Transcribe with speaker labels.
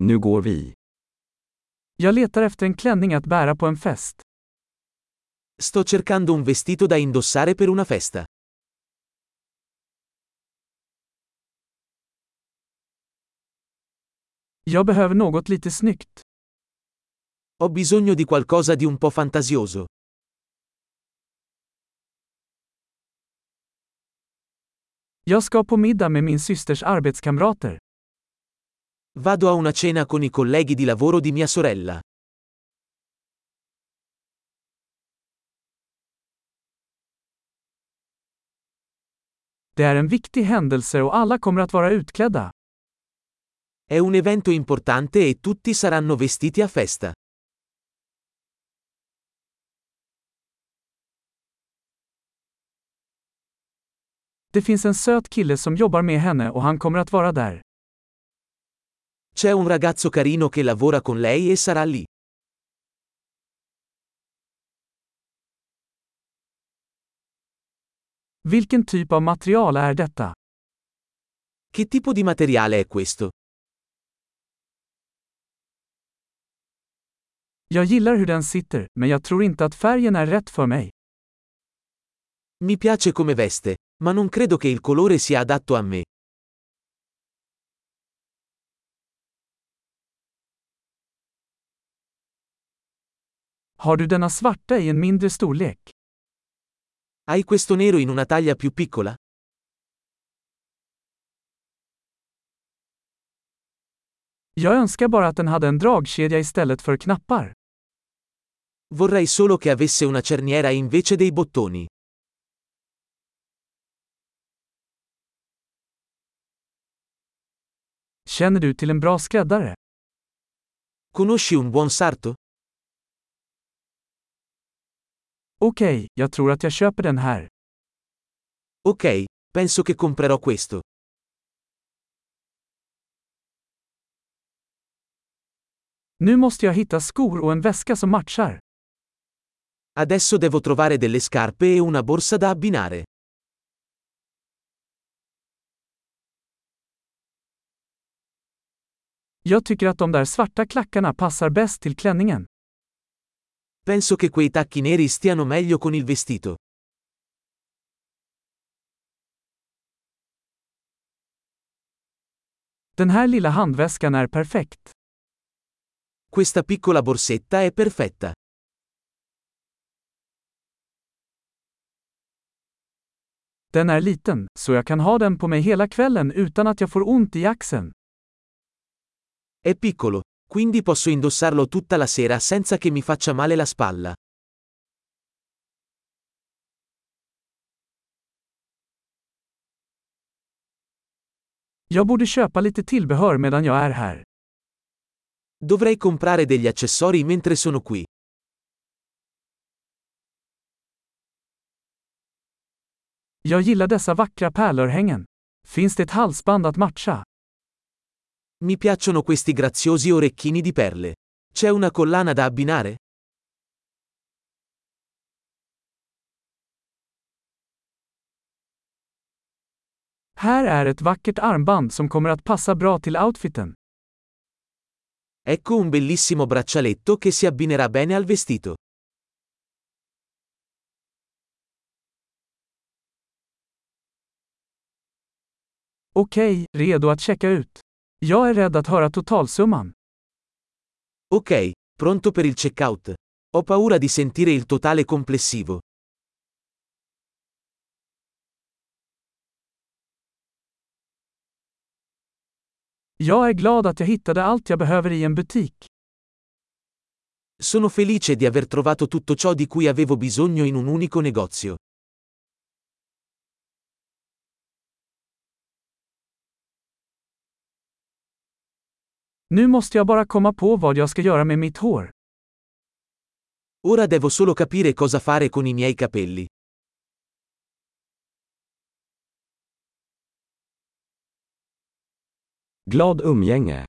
Speaker 1: Nu går vi.
Speaker 2: Jag letar efter en klänning att bära på en fest.
Speaker 3: Sto cercando un vestito da indossare per una festa.
Speaker 2: Jag behöver något lite snyggt.
Speaker 3: Ho bisogno di qualcosa di un po' fantasioso.
Speaker 2: Jag ska på middag med min systers arbetskamrater.
Speaker 3: Vado a una cena con i colleghi di lavoro di mia sorella.
Speaker 2: Det är en viktig händelse och alla kommer att vara utklädda.
Speaker 3: È un evento importante e tutti saranno vestiti a festa.
Speaker 2: Det finns en söt kille som jobbar med henne och han kommer att vara där.
Speaker 3: C'è un ragazzo carino che lavora con lei e sarà lì.
Speaker 2: Vilken typ av material är detta?
Speaker 3: Che tipo di materiale è questo?
Speaker 2: Jag gillar hur den sitter, men jag tror inte att färgen är rätt för mig.
Speaker 3: Mi piace come veste, ma non credo che il colore sia adatto a me.
Speaker 2: Har du denna svarta i en mindre storlek?
Speaker 3: Hai questo nero in una taglia più piccola?
Speaker 2: Jag önskar bara att den hade en dragkedja istället för knappar.
Speaker 3: Vorrei solo che avesse una cerniera invece dei bottoni.
Speaker 2: Känner du till en bra skräddare?
Speaker 3: Conosci un buon sarto?
Speaker 2: Okej, jag tror att jag köper den här.
Speaker 3: Ok, penso che comprerò questo.
Speaker 2: Nu måste jag hitta skor och en väska som matchar.
Speaker 3: Adesso devo trovare delle scarpe e una borsa da abbinare.
Speaker 2: Jag tycker att de där svarta klackarna passar bäst till klänningen.
Speaker 3: Penso che quei tacchi neri stiano meglio con il vestito.
Speaker 2: Den här lilla handväskan är perfekt.
Speaker 3: Questa piccola borsetta è perfetta.
Speaker 2: Den är liten, så jag kan ha den på mig hela kvällen utan att jag får ont i axeln.
Speaker 3: È piccolo, quindi posso indossarlo tutta la sera senza che mi faccia male la spalla.
Speaker 2: Jag borde köpa lite tillbehör medan jag är här.
Speaker 3: Dovrei comprare degli accessori mentre sono qui.
Speaker 2: Jag gillar dessa vackra pärlörhängen. Finns det ett halsband att matcha?
Speaker 3: Mi piacciono questi graziosi orecchini di perle. C'è una collana da abbinare?
Speaker 2: Här är ett vackert armband som kommer att passa bra till outfiten.
Speaker 3: Ecco un bellissimo braccialetto che si abbinerà bene al vestito.
Speaker 2: Okej, redo att checka ut. Jag är rädd att höra totalsumman.
Speaker 3: Ok, pronto per il checkout. Ho paura di sentire il totale complessivo.
Speaker 2: Jag är glad att jag hittade allt jag behöver i en butik.
Speaker 3: Sono felice di aver trovato tutto ciò di cui avevo bisogno in un unico negozio.
Speaker 2: Nu måste jag bara komma på vad jag ska göra med mitt hår.
Speaker 3: Ora devo solo capire cosa fare con i miei capelli.
Speaker 1: Glad umgänge!